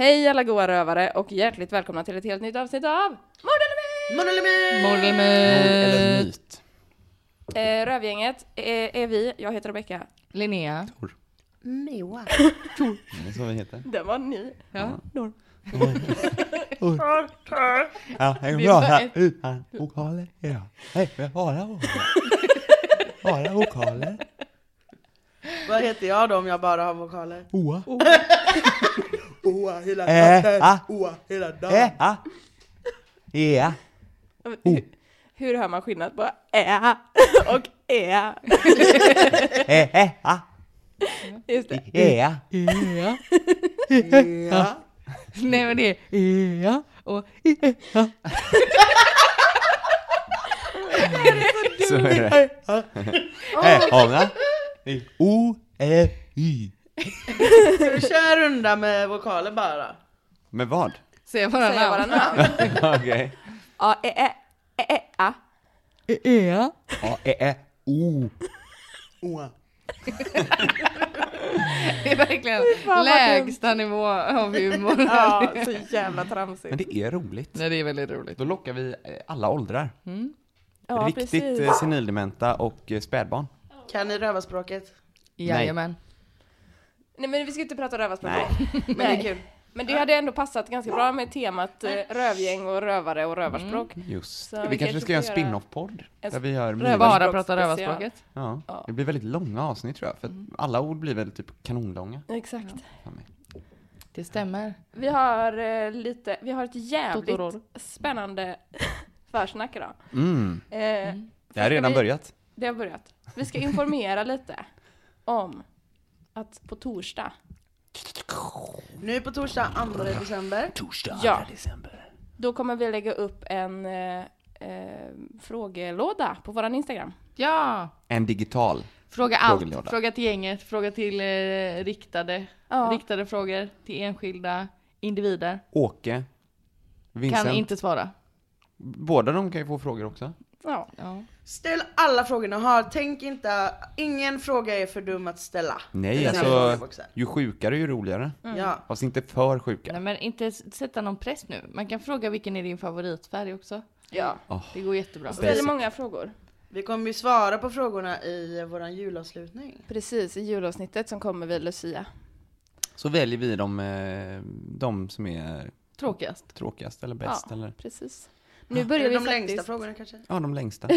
Hej alla goa rövare och hjärtligt välkomna till ett helt nytt avsnitt av Modelemi! Eller myt. Eh, rövgänget är, är vi, jag heter Rebecka. Linnea. Moa. Det är så vi heter. Det var ni. Ja. Norr. Ja, det är Vi bra vokaler idag. Hej, vi har alla vokaler. Bara vokaler. Vad heter jag då om jag bara har vokaler? Oa. Oa hela Äh, natten, ah. oa hela dagen. Äh, ah. Ja. Hur, hur hör man skillnad på ä och ä? Äh, ah. Just det. Ja. Ja. Ja. Nej men det är ja och Så är det. Har vi O, Ä, Y. Ska vi köra en runda med vokaler bara? Med vad? Säg våra Säga våra namn. namn. Okej. A, ä, ä, ä, ä, a. Ja. A, Ä, Ä, O. Oa. Det är verkligen fan vad lägsta nivå av humor. Ja, så jävla Men tramsigt. det är roligt. Nej det är väldigt roligt. Då lockar vi eh, alla åldrar. Ja, Riktigt precis. eh, senildementa och eh, spädbarn. Kan ni rövarspråket? Jajamän. Nej men vi ska inte prata rövarspråk. Nej. Men det är kul. Men det hade ändå passat ganska bra med temat eh, rövgäng och rövare och rövarspråk. Just. Så vi, kanske ska göra en spin-off-podd. Där vi gör rövar- Bara prata rövarspråket. Ja. Ja. Det blir väldigt långa avsnitt tror jag, för att alla ord blir väl typ kanonlånga. Exakt. mig. Det stämmer. Vi har eh, lite, vi har ett jävligt Totoror. spännande försnack idag. Mm. Eh, Det har redan vi- börjat. Det har börjat. Vi ska informera lite om att på torsdag, Nu på torsdag 2 december. ja, då kommer vi lägga upp en eh, eh, frågelåda på våran Instagram. Ja! En digital. Fråga allt. Frågelåda. Fråga till gänget, fråga till eh, riktade, Ja. riktade frågor till enskilda individer. Åke. Vincent. Kan inte svara. Båda de kan ju få frågor också. Ja. Ja. Ställ alla frågor ni har. Tänk inte, ingen fråga är för dum att ställa. Nej, alltså ju sjukare ju roligare. Ja. Fast inte för sjuka. Nej men inte sätta någon press nu. Man kan fråga vilken är din favoritfärg också. ja. Det går jättebra. Ställer många frågor. Vi kommer ju svara på frågorna i våran julavslutning. Precis, i julavsnittet som kommer vid Lucia. Så väljer vi de, eh, de som är Tråkigast. tråkigast eller bäst Ja. eller Precis. Nu börjar vi de faktiskt... längsta frågorna kanske? ja, de längsta.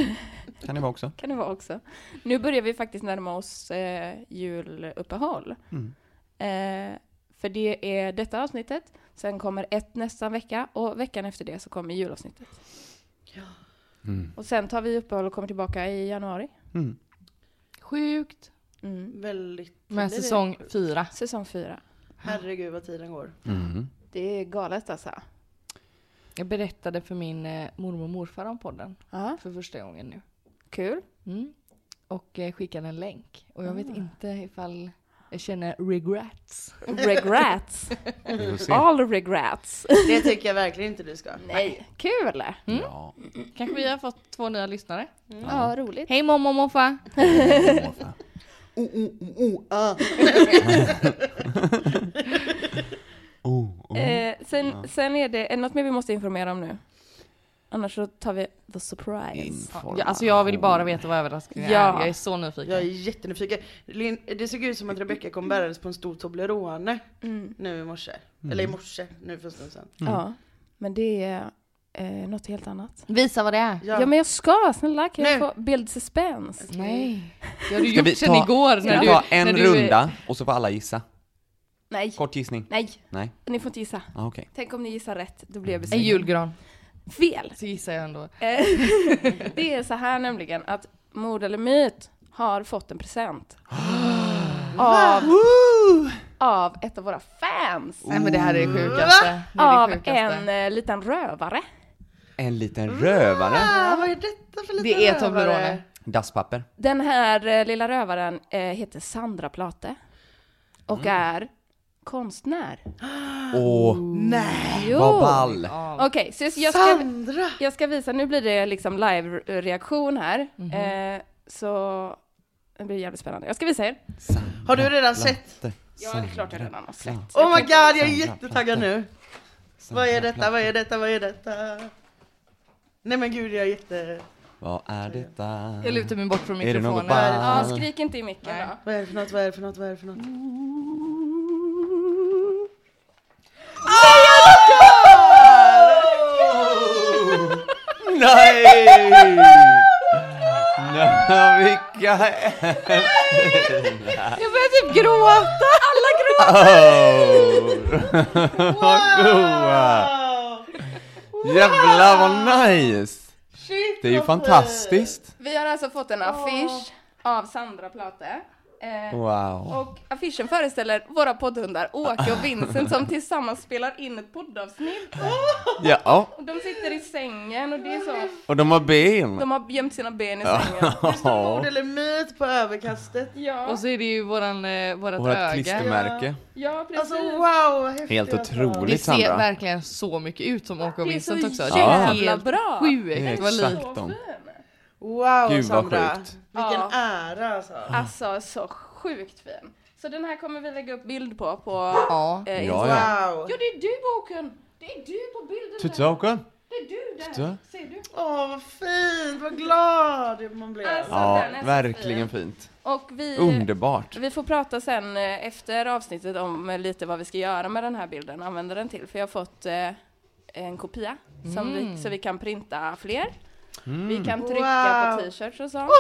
Kan det vara också. kan det vara också. Nu börjar vi faktiskt närma oss eh, juluppehåll. Mm. Eh, för det är detta avsnittet, sen kommer ett nästa vecka och veckan efter det så kommer julavsnittet. Mm. Och sen tar vi uppehåll och kommer tillbaka i januari. Mm. Sjukt. Mm. Väldigt. Med säsong fyra. Säsong fyra. Herregud vad tiden går. Mm. Det är galet alltså. Jag berättade för min eh, mormor och morfar om podden Ja, för första gången nu. kul. Mm. Och eh, skickade en länk. Och jag vet Ah. inte ifall jag känner regrets. Regrets. All regrets. Det tycker jag verkligen inte du ska. Nej, kul. Mm. Ja. Kanske vi har fått två nya lyssnare. Ja, roligt. Hej mommo och morfar! Oh, oh, oh, oh, ah. Oh. Eh, sen, sen är det, är det något mer vi måste informera om nu? Annars så tar vi the surprise. Ja, alltså jag vill bara veta vad överraskningen Ja. är. Jag är så nyfiken. Jag är jättenyfiken. Lin- Det såg ut som att Rebecca kom bärandes på en stor Toblerone Mm. nu i morse. Mm. Eller i morse, nu för en stund sedan. Ja, men det är eh, något helt annat. Visa vad det är. Ja, men jag ska, snälla kan jag Nu. få build suspense? Nej. Det har du Ska gjort vi sen ta- igår. Ska När vi du, ta en när du, runda och så får alla gissa? Nej, Kort gissning? nej, Nej? ni får inte gissa. Ah, Okej. Tänk om ni gissar rätt, då blir jag En besviken. julgran. Fel! Så gissar jag ändå. Eh, det är så här nämligen att Mord eller Myt har fått en present. av, av ett av våra fans. Nej men det här är det sjukaste. Det är Av det sjukaste. en eh, liten rövare. En liten rövare? Ah, vad är detta för liten Det är rövare? Toblerone. Dasspapper? Den här eh, lilla rövaren eh, heter Sandra Plate. Och är konstnär. Åh, Nej! Jo. vad ball! Okej, så jag ska, Sandra! jag ska visa, nu blir det liksom live-reaktion här. Mhm. Eh, så det blir jävligt spännande. Jag ska visa er. Har du redan sett? Ja, det är klart jag redan har sett. Oh my god, jag är Sandra jättetaggad nu! Vad är detta, vad är detta, vad är detta? Nej men gud, jag är jätte... Vad är detta? Jag lutar mig bort från Är det något mikrofonen. ball? Ja, skrik inte i micken då. Vad är det för något, vad är det för något, vad är det för något? Nej! Nej, vilka Jag börjar typ gråta! Alla gråter! oh. Vad goa! Jävlar vad nice! Shit, Det är ju fantastiskt! Vi har alltså fått en affisch av Sandra Plate. Eh, Wow! och affischen föreställer våra poddhundar Åke och Vincent som tillsammans spelar in ett poddavsnitt. Ja, Och de sitter i sängen och det är så. och de har ben! De har gömt sina ben i sängen. Det står ord eller myt på överkastet. Ja, Och så är det ju våran, eh, vårat Vårt öga. klistermärke. ja precis. Alltså wow, häftigt Helt alltså. otroligt. Det ser Sandra. verkligen så mycket ut som Åke och så Vincent också. jävla det är helt bra. sjukt vad likt. dem. Wow Gud, Sandra, sjukt. Vilken Ja. ära alltså. Alltså så sjukt fin. Så den här kommer vi lägga upp bild på på Ja. eh, Ja, Instagram. ja. Wow! Ja, det är du boken! Det är du på bilden där. Tutåken? Det är du där. Tuta? Ser du? Åh vad fint, vad glad man blir. Alltså, Ja, verkligen fin. fint. Och vi, Underbart! vi får prata sen eh, efter avsnittet om eh, lite vad vi ska göra med den här bilden, använda den till. För jag har fått eh, en kopia som vi, så vi kan printa fler. Vi kan trycka Wow. på t-shirts och sånt.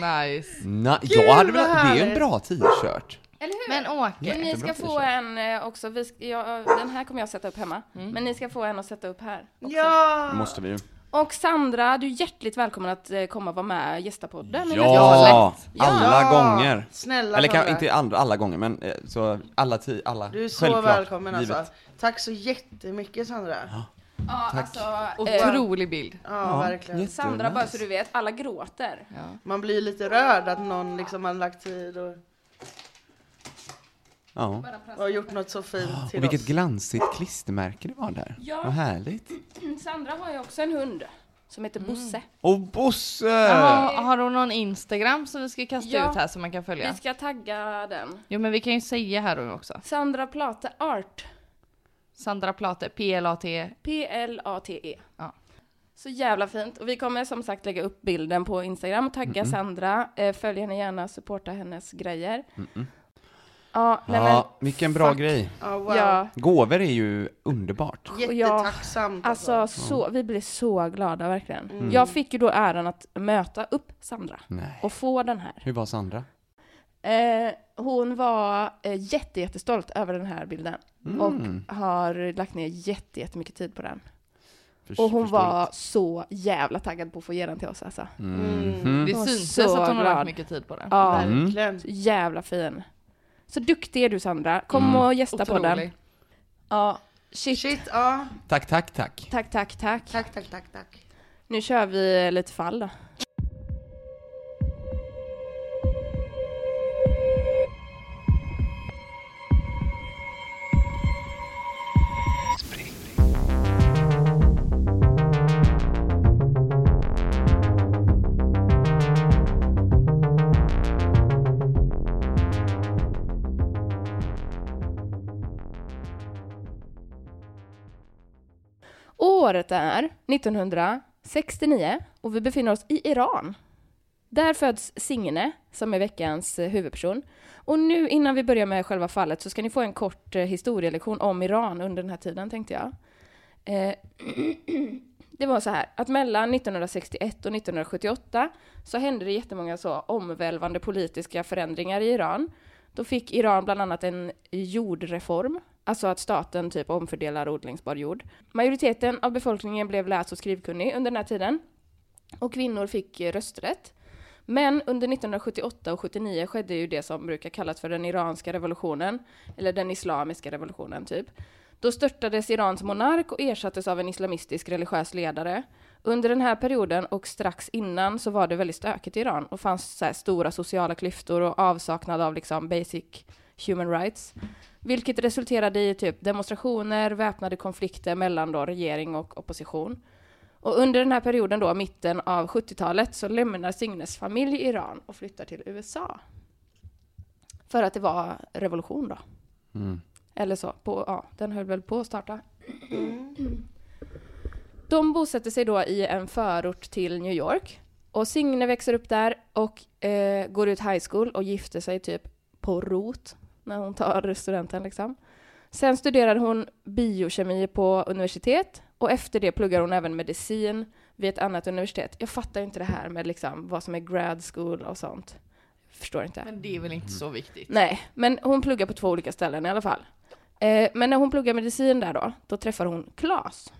Mm, nice. Na, jag hade velat, det är en bra t-shirt. Eller hur? Men Åke, ni ska få en eh, också, vi ja, den här kommer jag sätta upp hemma. Men ni ska få en att sätta upp här. Också. Ja! Det måste vi ju. Och Sandra, du är hjärtligt välkommen att eh, komma och vara med och gästa podden. Ja! Alla Ja. gånger! Snälla Eller kanske inte alla, alla gånger, men eh, så alla tio, alla. Du är så välkommen givet. alltså. Tack så jättemycket Sandra. Ja, Ja, Tack. alltså, eh, otrolig bild. verkligen. jätte- Sandra, bara så du vet, alla gråter. Ja. Man blir lite rörd att någon liksom har lagt tid och, Ja. och gjort något så fint till Och vilket oss. glansigt klistermärke det var där. Ja. Vad härligt. Sandra har ju också en hund som heter Bosse. Och Bosse! Jaha, har hon någon Instagram som vi ska kasta Ja. ut här som man kan följa? Vi ska tagga den. Jo men vi kan ju säga här då också. Sandra Plate Art. Sandra Plate, P-L-A-T. P-L-A-T-E. Ja. Så jävla fint. Och vi kommer som sagt lägga upp bilden på Instagram och tagga Sandra. Eh, följ henne gärna, supporta hennes grejer. Ja, nej Ja, vilken bra fuck. grej. Ja, wow. men, ja, Gåvor är ju underbart. Jättetacksamt alltså så, vi blir så glada verkligen. Mm. Jag fick ju då äran att möta upp Sandra Nej. och få den här. Hur var Sandra? Eh, hon var eh, jätte, jättestolt över den här bilden Mm. och har lagt ner jätte, jättemycket tid på den. Förs- Och hon förståeligt. var så jävla taggad på att få ge den till oss alltså. Mhm. Det Hon var syntes så att hon har lagt mycket tid på det. Ja, Mm. Verkligen. så jävla fin. Så duktig är du Sandra. Kom Mm. och gästa på den. Otrolig. Ja, shit. Shit, ja. Tack, tack, tack. Tack, tack, tack. Tack, tack, tack, tack. Nu kör vi lite fall då. Året är 1969 och vi befinner oss i Iran. Där föds Signe, som är veckans eh, huvudperson. Och nu innan vi börjar med själva fallet så ska ni få en kort eh, historielektion om Iran under den här tiden, tänkte jag. Eh, det var så här att mellan 1961 och 1978 så hände det jättemånga så omvälvande politiska förändringar i Iran. Då fick Iran bland annat en jordreform, alltså att staten typ omfördelar odlingsbar jord. Majoriteten av befolkningen blev läs och skrivkunnig under den här tiden och kvinnor fick rösträtt. Men under 1978 och 79 skedde ju det som brukar kallas för den iranska revolutionen, eller den islamiska revolutionen typ. Då störtades Irans monark och ersattes av en islamistisk religiös ledare. Under den här perioden och strax innan så var det väldigt stökigt i Iran och fanns så här stora sociala klyftor och avsaknad av liksom basic human rights. Vilket resulterade i typ demonstrationer, väpnade konflikter mellan då regering och opposition. Och under den här perioden då, mitten av 70-talet, så lämnar Signes familj Iran och flyttar till USA. För att det var revolution då. Mm. Eller så, på, ja, den höll väl på att starta. De bosätter sig då i en förort till New York. Och Signe växer upp där och eh, går ut high school och gifter sig typ på rot när hon tar studenten liksom. Sen studerar hon biokemi på universitet och efter det pluggar hon även medicin vid ett annat universitet. Jag fattar inte det här med liksom vad som är grad school och sånt. Jag förstår inte. Men det är väl inte så viktigt? Nej, men hon pluggar på två olika ställen i alla fall. Eh, men när hon pluggar medicin där då, då träffar hon Klas.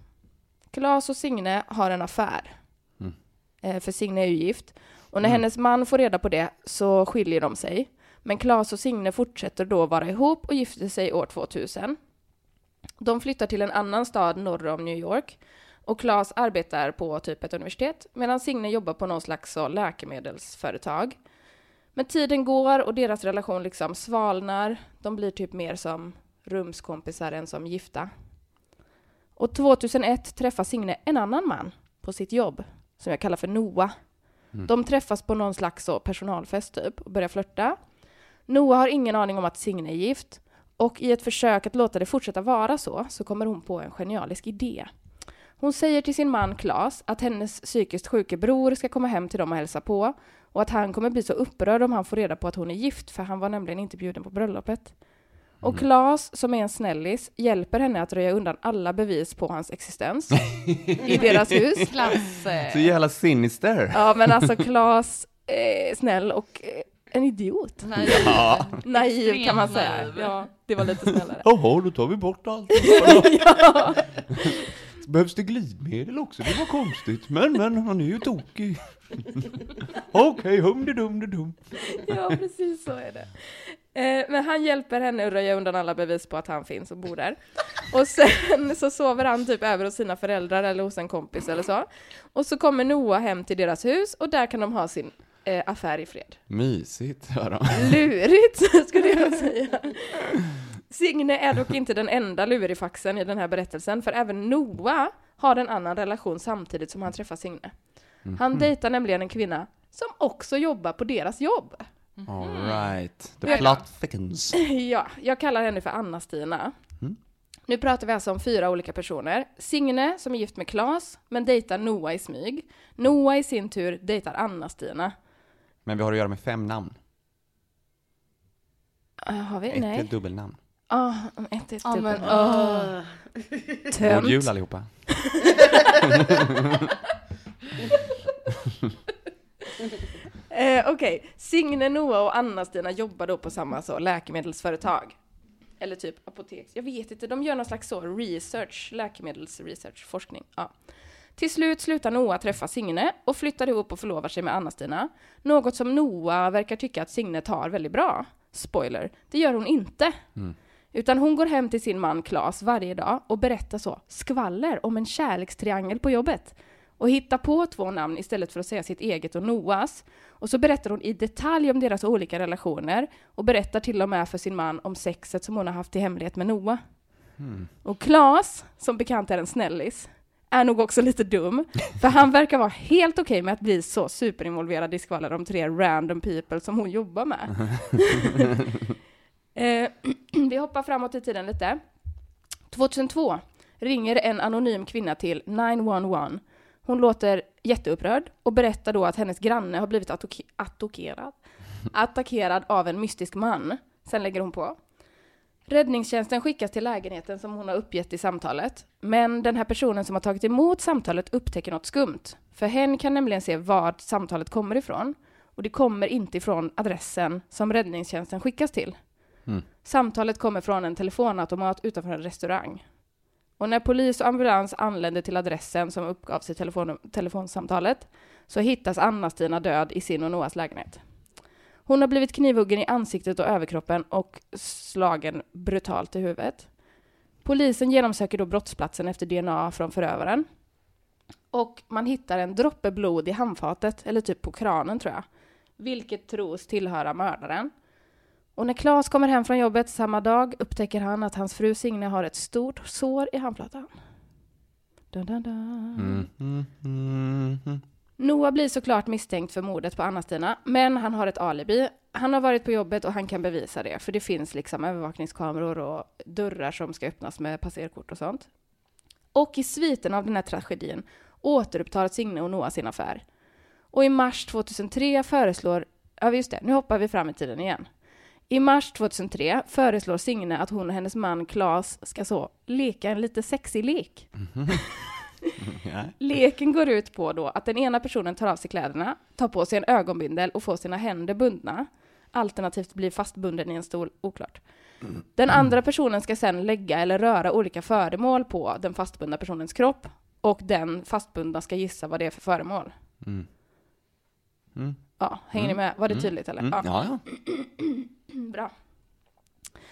Klas och Signe har en affär. Mm. Eh, för Signe är ju gift. Och när hennes man får reda på det så skiljer de sig. Men Klas och Signe fortsätter då vara ihop och gifter sig år 2000. De flyttar till en annan stad norr om New York. Och Klas arbetar på typ ett universitet medan Signe jobbar på någon slags så, läkemedelsföretag. Men tiden går och deras relation liksom svalnar. De blir typ mer som rumskompisar än som gifta. Och 2001 träffar Signe en annan man på sitt jobb som jag kallar för Noah. De träffas på någon slags så personalfest typ och börjar flörta. Noah har ingen aning om att Signe är gift och i ett försök att låta det fortsätta vara så så kommer hon på en genialisk idé. Hon säger till sin man Klas att hennes psykiskt sjuke bror ska komma hem till dem och hälsa på och att han kommer bli så upprörd om han får reda på att hon är gift för han var nämligen inte bjuden på bröllopet. Och Klas, som är en snällis, hjälper henne att röja undan alla bevis på hans existens i deras hus. Klass. eh, Så jävla sinister. Ja, men alltså Klas är snäll och eh, en idiot. Nej, Ja. Naiv kan man säga. naiv. Ja, det var lite snällare. Jaha, då tar vi bort allt. ja. Behövs det glidmedel också? Det var konstigt. Men, men, han är ju tokig. Okej, hum de dum de dum. ja, precis så är det. Eh, men han hjälper henne att röja undan alla bevis på att han finns och bor där. Och sen så sover han typ över hos sina föräldrar eller hos en kompis eller så. Och så kommer Noah hem till deras hus och där kan de ha sin eh, affär i fred. Mysigt, hör de. Lurigt, skulle jag säga. Signe är dock inte den enda lurifaxen i den här berättelsen, för även Noah har en annan relation samtidigt som han träffar Signe. Han dejtar nämligen en kvinna som också jobbar på deras jobb. All right. The Jag- plot thickens. Ja, jag kallar henne för Anna-Stina. Nu pratar vi alltså om fyra olika personer. Signe, som är gift med Klas, men dejtar Noah i smyg. Noah i sin tur dejtar Anna-Stina. Men vi har att göra med fem namn. Uh, har vi? Ett är Nej. ett dubbelnamn. Ah, ett är Ja, typ men, en- åh. God jul allihopa. Eh, Okej, Signe, Noah och Anna-Stina jobbar då på samma så, läkemedelsföretag. Eller typ apoteks... Jag vet inte, de gör någon slags så research, läkemedelsresearch, forskning. Ja. Till slut slutar Noah träffa Signe och flyttar ihop och förlovar sig med Anna-Stina. Något som Noah verkar tycka att Signe tar väldigt bra. Spoiler, det gör hon inte. Utan hon går hem till sin man Klas varje dag och berättar så skvaller om en kärlekstriangel på jobbet. Och hittar på två namn istället för att säga sitt eget och Noas. Och så berättar hon i detalj om deras olika relationer och berättar till och med för sin man om sexet som hon har haft i hemlighet med Noah. Och Klas, som bekant är en snällis, är nog också lite dum, för han verkar vara helt okej med att bli så superinvolverad i skvaller om tre random people som hon jobbar med. Eh, vi hoppar framåt i tiden lite. 2002. ringer en anonym kvinna till 911. Hon låter jätteupprörd och berättar då att hennes granne har blivit attackerad, attackerad av en mystisk man. Sen lägger hon på. Räddningstjänsten skickas till lägenheten som hon har uppgett i samtalet. Men den här personen som har tagit emot samtalet upptäcker något skumt. För hen kan nämligen se var samtalet kommer ifrån. Och det kommer inte ifrån adressen som räddningstjänsten skickas till. Mm. Samtalet kommer från en telefonautomat utanför en restaurang. Och när polis och ambulans anländer till adressen som uppgavs i telefon telefonsamtalet så hittas Anna-Stina död i sin och Noahs lägenhet. Hon har blivit knivhuggen i ansiktet och överkroppen och slagen brutalt i huvudet. Polisen genomsöker då brottsplatsen efter DNA från förövaren. Och man hittar en droppe blod i handfatet, eller typ på kranen tror jag. Vilket tros tillhöra mördaren. Och när Claes kommer hem från jobbet samma dag upptäcker han att hans fru Signe har ett stort sår i handflatan. Dun, dun, dun. Mm, mm, mm, mm. Noah blir såklart misstänkt för mordet på Anna-Stina, men han har ett alibi. Han har varit på jobbet och han kan bevisa det, för det finns liksom övervakningskameror och dörrar som ska öppnas med passerkort och sånt. Och i sviten av den här tragedin återupptar Signe och Noah sin affär. Och i mars 2003 föreslår, ja just det, nu hoppar vi fram i tiden igen. I mars 2003 föreslår Signe att hon och hennes man Claes ska så leka en lite sexig lek. Ja. Leken går ut på då att den ena personen tar av sig kläderna, tar på sig en ögonbindel och får sina händer bundna. Alternativt blir fastbunden i en stol, oklart. Den andra personen ska sedan lägga eller röra olika föremål på den fastbundna personens kropp och den fastbundna ska gissa vad det är för föremål. Mm. Mm. Ja, hänger ni med? Var det tydligt eller? Mm. Ja. Ja, ja. Bra.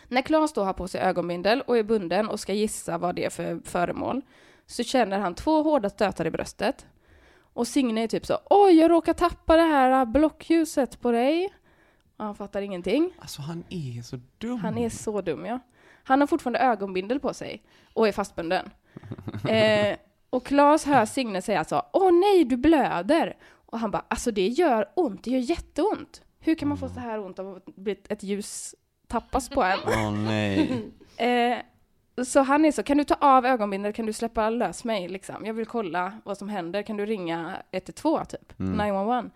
När Claes då har på sig ögonbindel och är bunden och ska gissa vad det är för föremål så känner han två hårda stötar i bröstet. Och Signe är typ så oj, jag råkar tappa det här blockljuset på dig. Och han fattar ingenting. Alltså han är så dum. Han är så dum, ja. Han har fortfarande ögonbindel på sig och är fastbunden. Eh, och Claes hör Signe säga så, åh nej, du blöder. Och han bara, alltså det gör ont, det gör jätteont. Hur kan man få så här ont av att ett ljus tappas på en? Åh nej. Eh, så han är så, kan du ta av ögonbindeln, kan du släppa lös mig liksom? Jag vill kolla vad som händer, kan du ringa 112 typ? Mm. 911.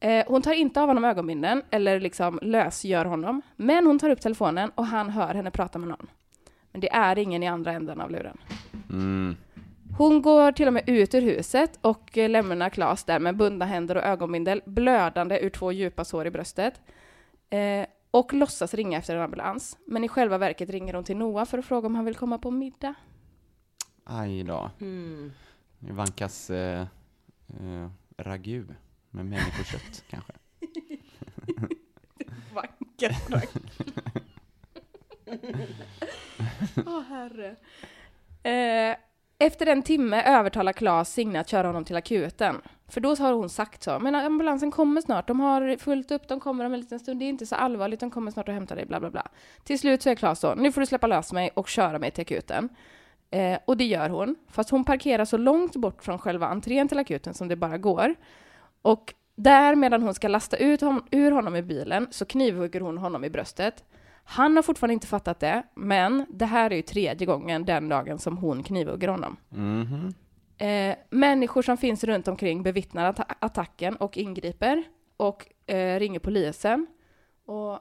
Eh, hon tar inte av honom ögonbindeln, eller liksom lösgör honom. Men hon tar upp telefonen och han hör henne prata med någon. Men det är ingen i andra änden av luren. Mm. Hon går till och med ut ur huset och eh, lämnar Klas där med bundna händer och ögonbindel, blödande ur två djupa sår i bröstet. Eh, och låtsas ringa efter en ambulans. Men i själva verket ringer hon till Noah för att fråga om han vill komma på middag. Aj då. Mm. Vankas eh, eh, ragu med människokött kanske. Vackert rack. Åh herre. Eh, efter en timme övertalar Claes Signe att köra honom till akuten. För då har hon sagt så, men ambulansen kommer snart, de har fullt upp, de kommer om en liten stund, det är inte så allvarligt, de kommer snart och hämtar dig, bla bla bla. Till slut så är Claes så, nu får du släppa lös mig och köra mig till akuten. Eh, och det gör hon, fast hon parkerar så långt bort från själva entrén till akuten som det bara går. Och där, medan hon ska lasta ut hon, ur honom i bilen, så knivhugger hon honom i bröstet. Han har fortfarande inte fattat det, men det här är ju tredje gången den dagen som hon knivhugger honom. Mhm. Eh, människor som finns runt omkring bevittnar atta- attacken och ingriper och eh, ringer polisen. Och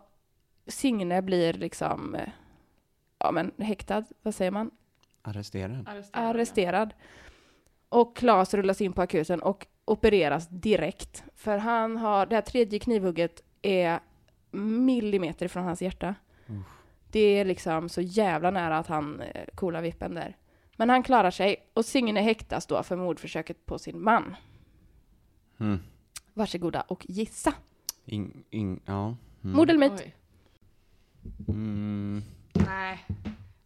Signe blir liksom, eh, ja men häktad, vad säger man? Arresterad. arresterad. Och Claes rullas in på akuten och opereras direkt. För han har, det här tredje knivhugget är millimeter från hans hjärta. Det är liksom så jävla nära att han eh, vippen där. Men han klarar sig och Signe häktas då för mordförsöket på sin man. Mm. Varsågoda och gissa. In, in, ja. Mm. Mord eller myt? Oj. Mm. Nej,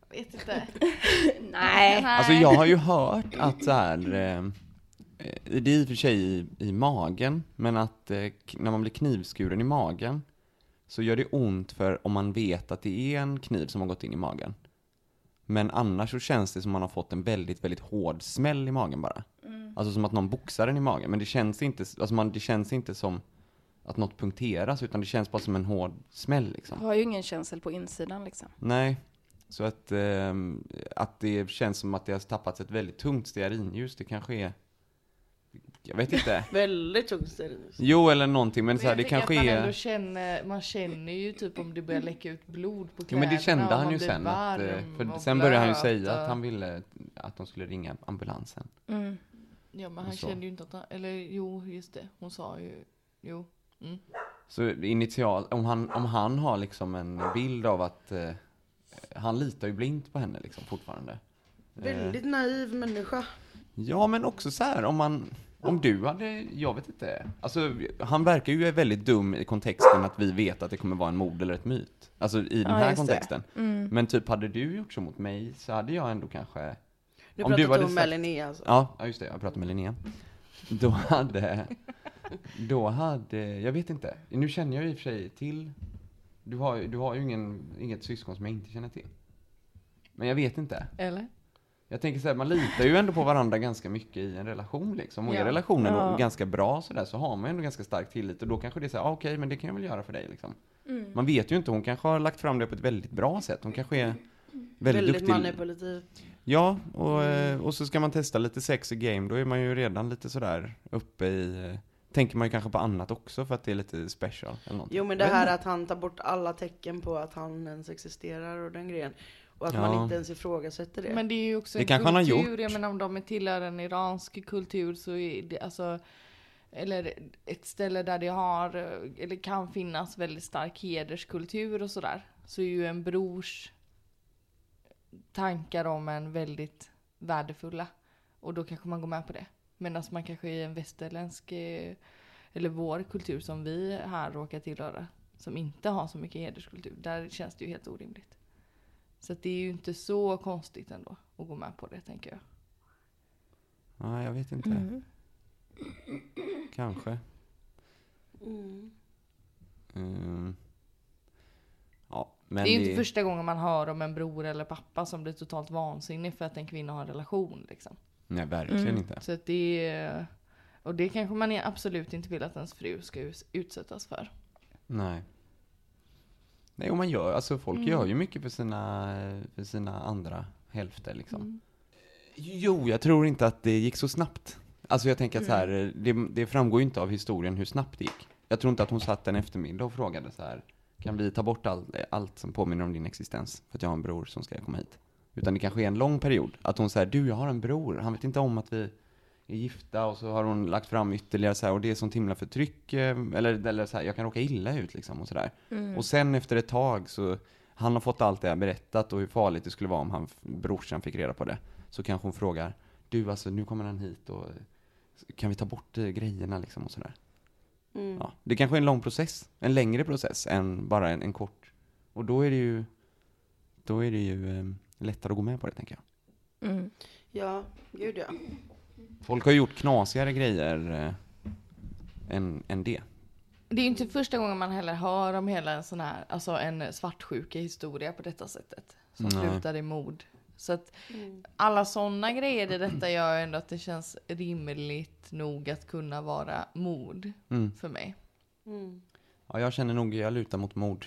jag vet inte. Nej. Alltså jag har ju hört att så här, eh, eh, det är i och för sig i, i magen, men att eh, när man blir knivskuren i magen så gör det ont för om man vet att det är en kniv som har gått in i magen. Men annars så känns det som man har fått en väldigt, väldigt hård smäll i magen bara. Alltså som att någon boxar en i magen, men det känns inte, alltså man, det känns inte som att något punkteras, utan det känns bara som en hård smäll liksom. Du har ju ingen känsel på insidan liksom. Nej. Så att, ehm, att det känns som att det har tappats ett väldigt tungt stearinljus, det kanske är... Jag vet inte. Väldigt tungt stearinljus. Jo, eller någonting, men, Men så här, det kanske att man är... känner, man känner ju typ om det börjar läcka ut blod på Jo kläderna. men det kände han ju sen, att, eh, för sen började han ju säga och- att han ville att de skulle ringa ambulansen. Mm. Ja men han kände ju inte att han, eller jo just det, hon sa ju, jo. Mm. Så initialt, om han, om han har liksom en bild av att eh, han litar ju blint på henne liksom fortfarande. Eh, Väldigt naiv människa. Ja, men också så här om man, om du hade, jag vet inte. Alltså, han verkar ju väldigt dum i kontexten att vi vet att det kommer vara en mord eller ett myt. Alltså i den Ja, här kontexten. Mm. Men typ hade du gjort så mot mig så hade jag ändå kanske Nu Om pratar du du hade om sagt- Linnea alltså. Ja, just det, jag pratade med Linnea. Då hade, då hade, jag vet inte. Nu känner jag i och för sig till, du har, du har ju ingen, inget syskon som jag inte känner till. Men jag vet inte. Eller? Jag tänker så här, man litar ju ändå på varandra ganska mycket i en relation liksom. Och är Ja. relationen Ja. ganska bra sådär så har man ändå ganska stark tillit och då kanske det är så här, ah, okej men det kan jag väl göra för dig liksom. Mm. Man vet ju inte, hon kanske har lagt fram det på ett väldigt bra sätt. Hon kanske är väldigt, Väldigt duktig. manipulativ. Ja, och, eh, och så ska man testa lite sex i game, då är man ju redan lite sådär uppe i, eh, tänker man ju kanske på annat också för att det är lite special eller någonting. Jo men det här att han tar bort alla tecken på att han ens existerar och den grejen. Och att Ja. man inte ens ifrågasätter det. Men det är ju också Det en kanske han har kultur, gjort. jag menar om de är tillhör en iransk kultur så är det alltså eller ett ställe där det har, eller kan finnas väldigt stark hederskultur och sådär. Så är ju en brors tankar om en väldigt värdefulla. Och då kanske man går med på det. Medan man kanske i en västerländsk, eh, eller vår kultur som vi här råkar tillhöra, som inte har så mycket hederskultur, där känns det ju helt orimligt. Så att det är ju inte så konstigt ändå att gå med på det, tänker jag. Nej, jag vet inte. Mm. Kanske. Mm. Mm. Ja, men det är ju inte första gången man hör om en bror eller pappa som blir totalt vansinnig för att en kvinna har en relation. Liksom. Nej, verkligen Mm. inte. Så att det är, Och det kanske man är- absolut inte vill att ens fru ska utsättas för. Nej. Nej, och man gör, alltså folk Mm. gör ju mycket för sina, för sina andra hälfter liksom. Mm. Jo, jag tror inte att det gick så snabbt. Alltså jag tänker att så Mm. här, det, det framgår ju inte av historien hur snabbt det gick. Jag tror inte att hon satt en eftermiddag och frågade så här, kan vi ta bort all, allt som påminner om din existens? För att jag har en bror som ska komma hit. Utan det kanske är en lång period. Att hon säger, du jag har en bror, han vet inte om att vi är gifta och så har hon lagt fram ytterligare så här, och det är sånt himla förtryck, eh, eller, eller så här, jag kan råka illa ut liksom och sådär. Mm. Och sen efter ett tag så, han har fått allt det här berättat och hur farligt det skulle vara om han, brorsan fick reda på det. Så kanske hon frågar, du alltså nu kommer han hit och kan vi ta bort eh, grejerna liksom och sådär. Mm. Ja, det kanske är en lång process, en längre process än bara en, en kort. Och då är det ju, då är det ju eh, lättare att gå med på det tänker jag. Mm. Ja, gud ja. Folk har gjort knasigare grejer eh, än, än det. Det är ju inte första gången man heller hör om hela en sån här, alltså en svartsjuka historia på detta sättet. Som Nej. slutar i mord. Så att Mm. alla sådana grejer i detta gör ändå att det känns rimligt nog att kunna vara mord Mm. för mig. Mm. Ja, jag känner nog, jag lutar mot mord.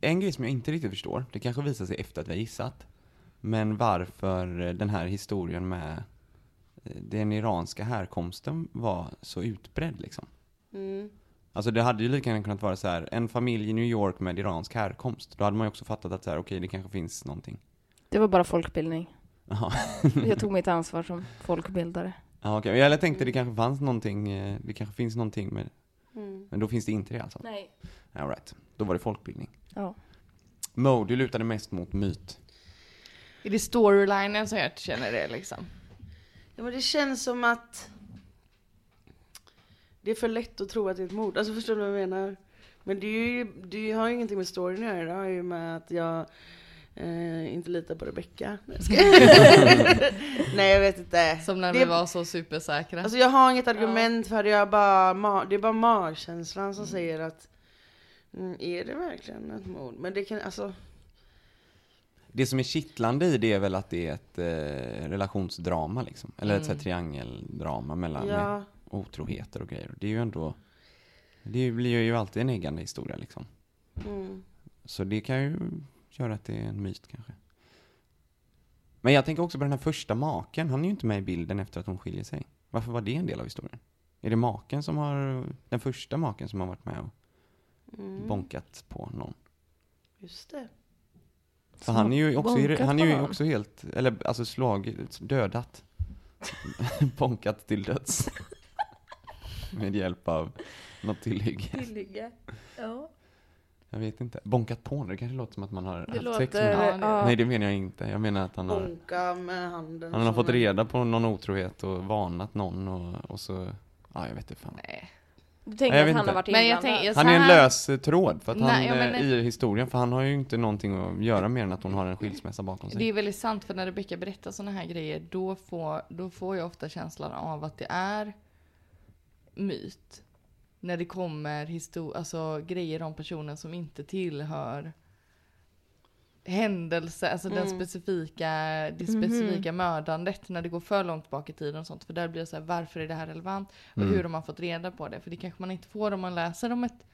En grej som jag inte riktigt förstår, det kanske visar sig efter att vi har gissat, men varför eh, den här historien med den iranska härkomsten var så utbredd liksom. Mm. Alltså det hade ju lika gärna kunnat vara så här, en familj i New York med iransk härkomst. Då hade man ju också fattat att så här, okej, det kanske finns någonting. Det var bara folkbildning. Jag tog mitt ansvar som folkbildare. Ja, okej. Jag tänkte det kanske fanns någonting, eh, det kanske finns någonting med, Mm. men då finns det inte det alltså. Nej. All right. Då var det folkbildning. Ja. Mo, du lutade mest mot myt. Är det storylinen som jag känner det liksom? Ja men det känns som att det är för lätt att tro att det är ett mord. Alltså förstår du vad jag menar? Men det, ju, det har ju ingenting med storyn att göra. Det har ju med att jag eh, inte litar på Rebecca. Nej, jag vet inte. Som när det, vi var så supersäkra. Alltså jag har inget argument för det. Jag bara, det är bara magkänslan som säger att mm, är det verkligen ett mord? Men det kan, alltså Det som är kittlande i det är väl att det är ett eh, relationsdrama liksom. Eller ett här Mm. triangeldrama mellan ja. otroheter och grejer. Det är ju ändå, det blir ju alltid en eggande historia liksom. Mm. Så det kan ju göra att det är en myt kanske. Men jag tänker också på den här första maken, han är ju inte med i bilden efter att hon skiljer sig. Varför var det en del av historien? Är det maken som har, den första maken som har varit med och Mm. bonkat på någon? Just det. För han är ju också, han är ju också helt, eller alltså slagit, dödat. bonkat till döds. Med hjälp av något tillhygge. Tillhygge. Ja. Jag vet inte. Bonkat på, det kanske låter som att man har Det haft sex med det- ja. Nej, det menar jag inte. Jag menar att han har, Bonka med handen. han har fått reda på någon otrohet och varnat någon och, och så, ja jag vet inte fan. Nej. Du tänker Nej, jag att han inte. har varit Men jag inblandad? tänker, Han är en här- lös eh, tråd för att han, Nej, ja, men- eh, i historien, för han har ju inte någonting att göra mer än att hon har en skilsmässa bakom Det sig. är väldigt sant, för när Rebecca berättar sådana här grejer, då får, då får jag ofta känslan av att det är myt. När det kommer histor- alltså, grejer om personen som inte tillhör händelse, alltså den Mm. specifika, det specifika mördandet när det går för långt bak i tiden och sånt. För där blir det så här, varför är det här relevant? Och Mm. hur har man fått reda på det? För det kanske man inte får om man läser om ett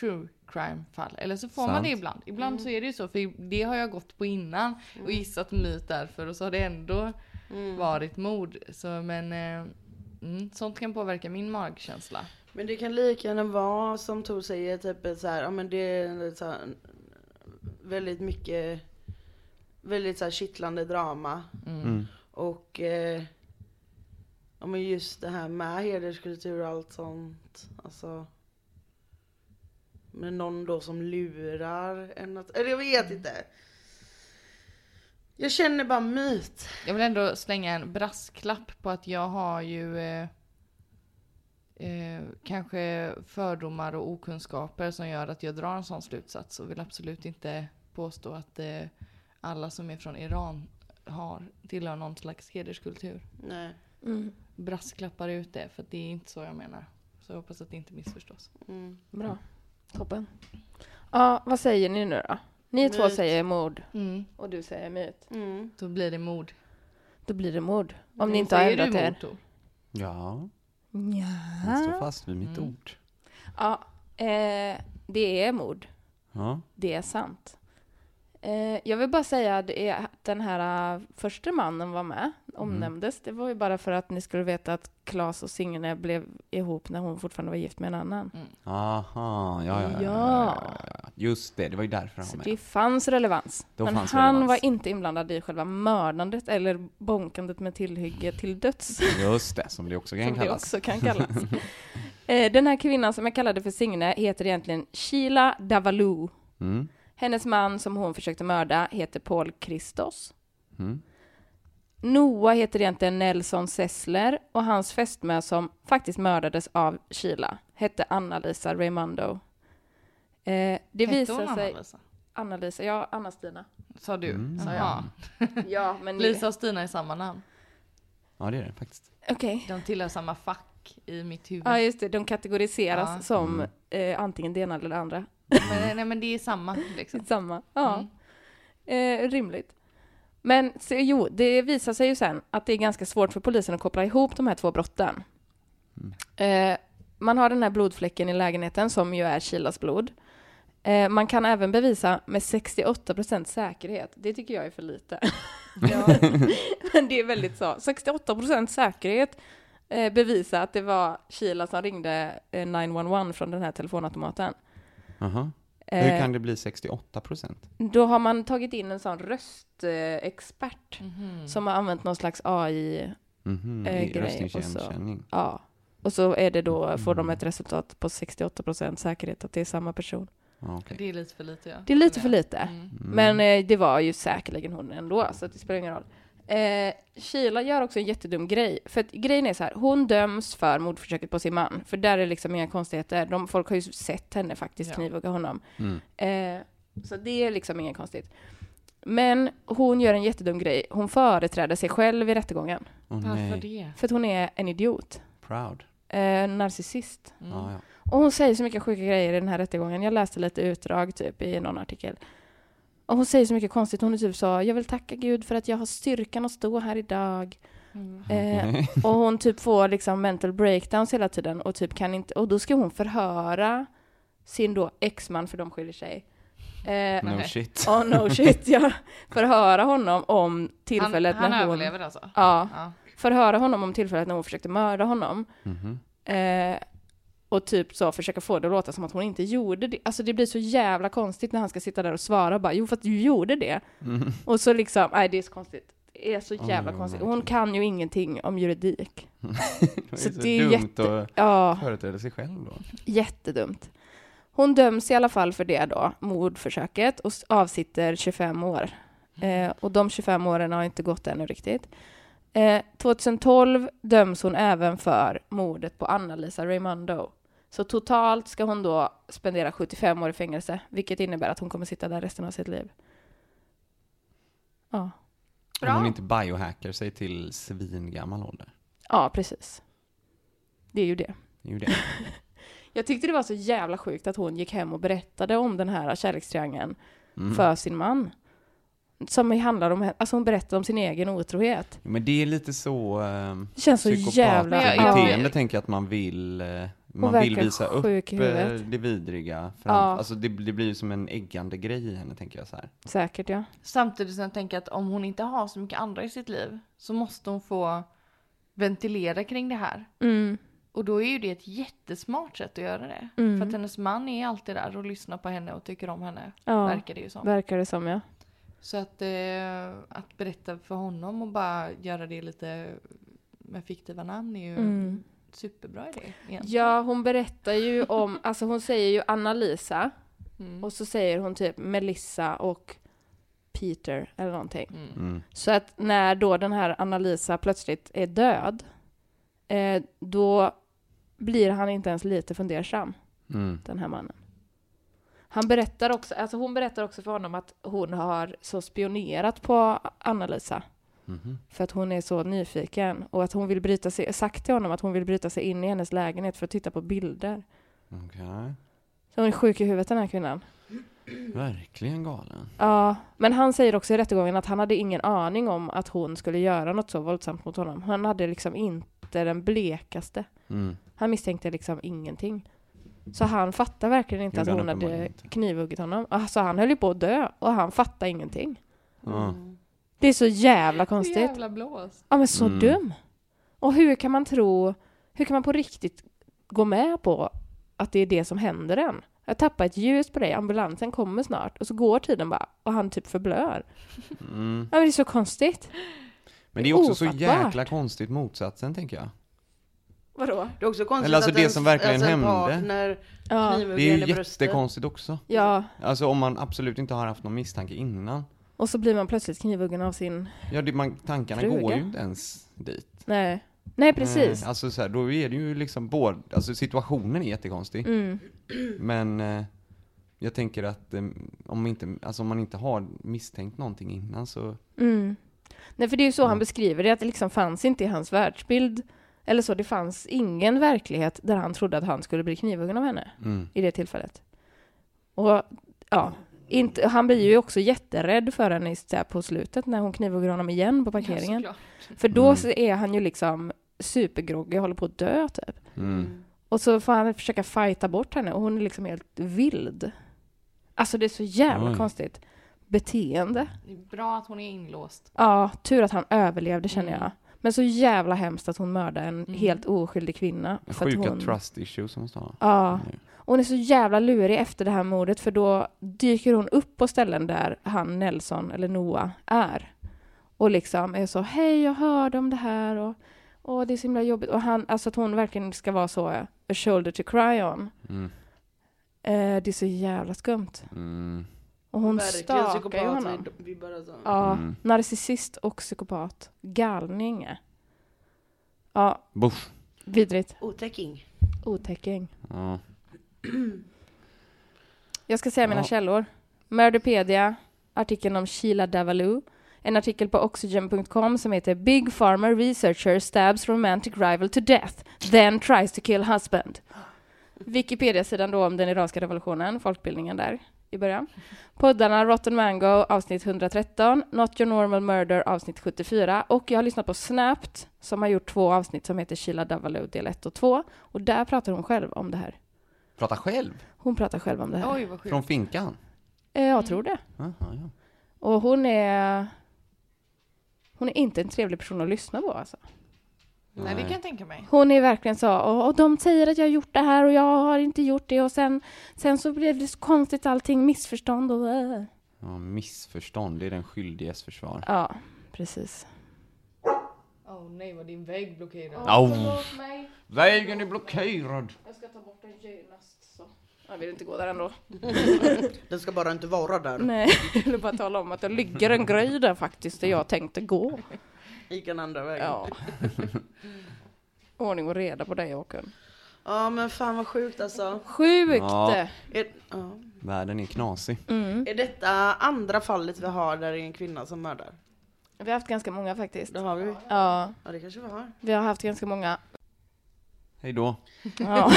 true crime fall. Eller så får man Sant. det ibland. Ibland så är det ju så, för det har jag gått på innan och gissat myt därför och så har det ändå Mm. varit mord. Så men eh, mm, sånt kan påverka min magkänsla. Men det kan lika gärna vara som Tor säger, typ så här, ja men det är så här, väldigt mycket, väldigt så här kittlande drama. Mm. Och eh, ja men just det här med hederskultur och allt sånt. Alltså. Med någon då som lurar en att, eller jag vet inte. Jag känner bara myt. Jag vill ändå slänga en brasklapp på att jag har ju eh, eh, kanske fördomar och okunskaper som gör att jag drar en sån slutsats och vill absolut inte påstå att eh, alla som är från Iran har, tillhör någon slags hederskultur. Nej. Mm. Brasklappar ut det, för det är inte så jag menar. Så jag hoppas att det inte missförstås. Mm. Bra. Toppen. Ja, vad säger ni nu då? Ni två Myt. säger mord Mm. och du säger myt. Mm. Då blir det mord. Då blir det mord. Om Då ni inte har ändrat er. Tor. Ja, jag står fast vid mitt Mm. ord. Ja, eh, det är mord. Ja. Det är sant. Eh, jag vill bara säga att det den här uh, första mannen var med, omnämndes. Det var ju bara för att ni skulle veta att Claes och Signe blev ihop när hon fortfarande var gift med en annan. Aha, ja, ja, ja, ja. Just det, det var ju därför han Så var det med. fanns relevans. Då Men fanns han relevans. var inte inblandad i själva mördandet eller bonkandet med tillhygge till döds. Just det, som det också kan som det kallas. också kan kallas. Eh, Den här kvinnan som jag kallade för Signe heter egentligen Sheila Davalou. Mm. Hennes man som hon försökte mörda heter Paul Christos. Mm. Noah heter egentligen Nelson Sessler och hans fästmö som faktiskt mördades av Sheila hette Anna-Lisa Raimundo. Eh, det Hette visar hon sig... Anna-Lisa? Anna-Lisa, ja, Anna-Stina. Sa du? Mm. Sa Ja. jag. Ja, men... Lisa och Stina är samma namn. Ja, det är det faktiskt. Okej. De tillhör samma fack i mitt huvud. Ja, just det. De kategoriseras Ja. som Mm. eh, antingen det ena eller det andra. Men, nej men det är samma liksom. Samma. Ja. Mm. Eh, rimligt. Men så, jo, det visar sig ju sen att det är ganska svårt för polisen att koppla ihop de här två brotten. Eh, man har den här blodfläcken i lägenheten som ju är Kilas blod. Eh, man kan även bevisa med 68% säkerhet. Det tycker jag är för lite. Ja. Men det är väldigt så. 68% säkerhet eh, bevisa att det var Kila som ringde eh, 911 från den här telefonautomaten. Aha. Eh, Hur kan det bli 68 procent? Då har man tagit in en sån röstexpert Mhm. som har använt någon slags AI. Mhm, Eh, i grej, röstigenkänning. Ja. Och så är det då, får de Mm. ett resultat på 68% säkerhet att det är samma person. Okej. Det är lite för lite ja. Det är lite för lite. Mm. Mm. Men eh, det var ju säkerligen hon ändå, så att det spelar ingen roll. Eh, Sheila gör också en jättedum grej. För att grejen är så här, hon döms för mordförsöket på sin man. För där är liksom inga konstigheter. De, folk har ju sett henne faktiskt Ja. knivhugga honom. Mm. Eh, så det är liksom inget konstigt. Men hon gör en jättedum grej. Hon företräder sig själv i rättegången. Åh Varför det? För att hon är en idiot. Proud. Eh, narcissist. Mm. Ja, ja. Och hon säger så mycket sjuka grejer i den här rättegången. Jag läste lite utdrag typ i någon artikel. Och hon säger så mycket konstigt. Hon är typ så, jag vill tacka Gud för att jag har styrkan att stå här idag. Mm. Eh, och hon typ får liksom mental breakdowns hela tiden och typ kan inte, och då ska hon förhöra sin då exman för de skiljer sig. Eh, No shit. oh no shit, ja. Förhöra honom om tillfället han, han när hon... överlever alltså? Ja, Ja. förhöra honom om tillfället när hon försökte mörda honom. Mhm. Eh, och typ så försöka få det att låta som att hon inte gjorde det. Alltså det blir så jävla konstigt när han ska sitta där och svara bara jo för att du gjorde det. Mm. Och så liksom, nej det är så konstigt. Det är så jävla vad konstigt. Hon kan ju ingenting om juridik. Det är Så så, det är dumt jätte- att Ja, företräda sig själv då. jättedumt. Hon döms i alla fall för det då, mordförsöket, och avsitter 25 år. Eh, och de 25 åren har inte gått ännu riktigt. Eh, 2012 döms hon även för mordet på Anna-Lisa Raimondo. Så totalt ska hon då spendera 75 år i fängelse, vilket innebär att hon kommer sitta där resten av sitt liv. Ja, Om hon inte biohackar sig till svingammal ålder. ja precis. Det är ju det. Det är ju det. Jag tyckte det var så jävla sjukt att hon gick hem och berättade om den här kärlekstriangeln Mm. för sin man. Som handlar om, alltså hon berättar om sin egen otrohet. Men det är lite så um, Det känns så jävla... Men jag- jag- beteende tänker jag att man vill, eh, man vill visa upp eh, det vidriga. Fram, Ja. Alltså det, det blir ju som en äggande grej i henne tänker jag så här. Säkert ja. Samtidigt som jag tänker att om hon inte har så mycket andra i sitt liv så måste hon få ventilera kring det här. Mm, Och då är ju det ett jättesmart sätt att göra det. Mm. För att hennes man är alltid där och lyssnar på henne och tycker om henne. ja. Verkar det ju som. Verkar det som ja. Så att, eh, att berätta för honom och bara göra det lite med fiktiva namn är ju Mm. Superbra idé. egentligen. Ja, hon berättar ju om, alltså hon säger ju Anna-Lisa Mm. och så säger hon typ Melissa och Peter eller någonting. Mm. Mm. Så att när då den här Anna-Lisa plötsligt är död, eh, då blir han inte ens lite fundersam, Mm. den här mannen. Han berättar också, alltså hon berättar också för honom att hon har så spionerat på Anna-Lisa Mhm. för att hon är så nyfiken och att hon vill bryta sig, sagt till honom att hon vill bryta sig in i hennes lägenhet för att titta på bilder. Okej. Så hon är sjuk i huvudet den här kvinnan. Verkligen galen. Ja, men han säger också i rättegången att han hade ingen aning om att hon skulle göra något så våldsamt mot honom. Han hade liksom inte den blekaste. Mm. Han misstänkte liksom ingenting. Så han fattar verkligen inte Gjorde att hon hade knivhuggit honom. Alltså han höll ju på att dö och han fattar ingenting. Ja. Det är så jävla Så konstigt. jävla blås. Ja men så Mm. dum. Och hur kan man tro, hur kan man på riktigt gå med på att det är det som händer en? Jag tappar ett ljus på dig, ambulansen kommer snart och så går tiden bara och han typ förblör. Mm. Ja men det är så konstigt. Men det är också så Ofattbart. jäkla konstigt motsatsen tänker jag. Vadå? Det är också konstigt Eller alltså att det ens- som verkligen alltså hände. partner Ja, Det är ju jättekonstigt också. ja. Alltså om man absolut inte har haft någon misstanke innan. Och så blir man plötsligt knivhuggen av sin... Ja, det, man, tankarna Fruga. går ju inte ens dit. Nej. Nej precis. Eh, alltså så här, då är det ju liksom både, alltså situationen är jättekonstig. Mm. Men eh, jag tänker att eh, om, inte, alltså om man inte har misstänkt någonting innan så, Mm. Nej för det är ju så Mm. han beskriver det, att det liksom fanns inte i hans världsbild. Eller så, det fanns ingen verklighet där han trodde att han skulle bli knivhuggen av henne. mm. i det tillfället. Och ja, inte, han blir ju också jätterädd för henne i- så här på slutet när hon knivhugger honom igen på parkeringen. Ja, för då Mm. så är han ju liksom supergroggy och håller på att dö typ. Mm. Och så får han försöka fighta bort henne och hon är liksom helt vild. Alltså det är så jävla Oj. konstigt beteende. Det är bra att hon är inlåst. Ja, tur att han överlevde känner Mm. jag. Men så jävla hemskt att hon mördade en Mm. helt oskyldig kvinna. För att Sjuka hon... trust issues som måste ha. Ja, Och hon är så jävla lurig efter det här mordet för då dyker hon upp på ställen där han Nelson, eller Noah, är. Och liksom är så, hej jag hörde om det här och, och det är så himla jobbigt. Och han, alltså att hon verkligen ska vara så, eh, a shoulder to cry on. Mm. Eh, det är så jävla skumt. Mm. Och hon Verkligen stakar ju psykopat. honom. Vi, vi bara så. Ja, Mm. narcissist och psykopat. Galning. Ja, Buff. vidrigt. Otäcking. Otäcking. Ja. Jag ska säga mina Ja. källor. Murderpedia, artikeln om Sheila Davalu, en artikel på oxygen.com som heter Big Pharma Researcher Stabs Romantic Rival to Death, then tries to kill husband. Wikipedia-sidan då om den iranska revolutionen, folkbildningen där i början. Poddarna Rotten Mango avsnitt 113, Not Your Normal Murder avsnitt 74 och jag har lyssnat på Snapped som har gjort två avsnitt som heter Sheila Davalu del 1 och 2 och där pratar hon själv om det här. Prata själv. Hon pratar själv om det här. Oj vad sjukt. Från finkan. Eh, Jag tror det. Jaha, ja. Och hon är... Hon är inte en trevlig person att lyssna på alltså. Nej, det kan jag tänka mig. Hon är verkligen så, och, och de säger att jag har gjort det här och jag har inte gjort det och sen, sen så blev det så konstigt allting, missförstånd och... äh. ja, missförstånd, det är den skyldiges försvar. Ja, precis. Åh oh, nej, vad din vägg blockerad. Au! Vägen är blockerad! Jag ska ta bort den genast. Så. Jag vill inte gå där ändå. Den ska bara inte vara där. Nej, jag vill bara tala om att det ligger en grej där faktiskt där jag tänkte gå. Gick den andra vägen. Ja. Ordning och reda på dig Håkan. Ja men fan vad sjukt alltså. Sjukt! Ja. Är, ja. Världen är knasig. Mm. är detta andra fallet vi har där det är en kvinna som mördar? Vi har haft ganska många faktiskt. Det har vi. Ja, Ja det kanske vi har. vi har haft ganska många. Hej då. Ja.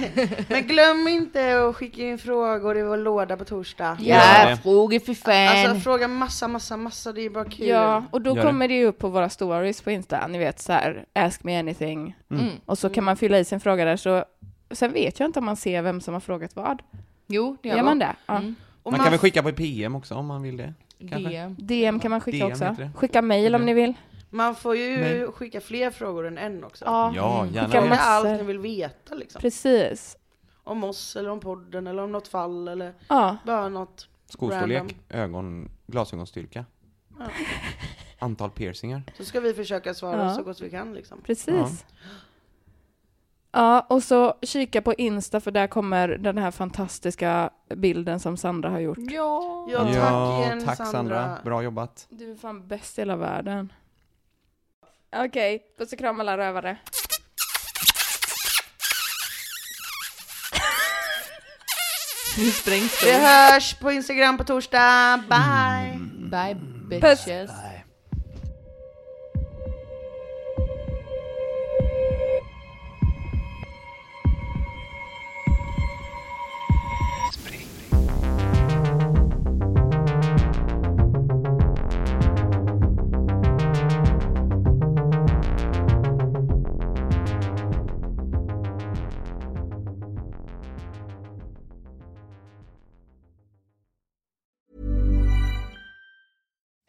Men glöm inte att skicka in frågor i vår låda på torsdag. Det. frågor för fan. Alltså fråga massa, massa, massa, det är bara kul. ja, och då Gör det. kommer det ju upp på våra stories på Insta, ni vet så här, ask me anything. Mm. Och så kan man fylla i sin fråga där, så sen vet jag inte om man ser vem som har frågat vad. Jo, det Gör gör man det? Ja. Mm. Man kan väl skicka på PM också om man vill det? Kanske? DM. DM kan man skicka DM också. Skicka mail om Mm. ni vill. man får ju Nej. skicka fler frågor än en också. Ja, Ja, Skicka gärna det. massor. allt ni vill veta liksom. precis. Om oss eller om podden eller om något fall eller Ja, bara något. Skostorlek, Random. ögon, glasögonstyrka. Ja. Antal piercingar. Så ska vi försöka svara Ja. så gott vi kan liksom. precis. Ja, och så kika på Insta för där kommer den här fantastiska bilden som Sandra har gjort. Ja. Ja, tack ja, igen tack Sandra. Sandra. Bra jobbat. Du är fan bäst i hela världen. Okej, puss och kram alla rövare. Nu sprängs Vi hörs på Instagram på torsdag. Bye! Bye Puss.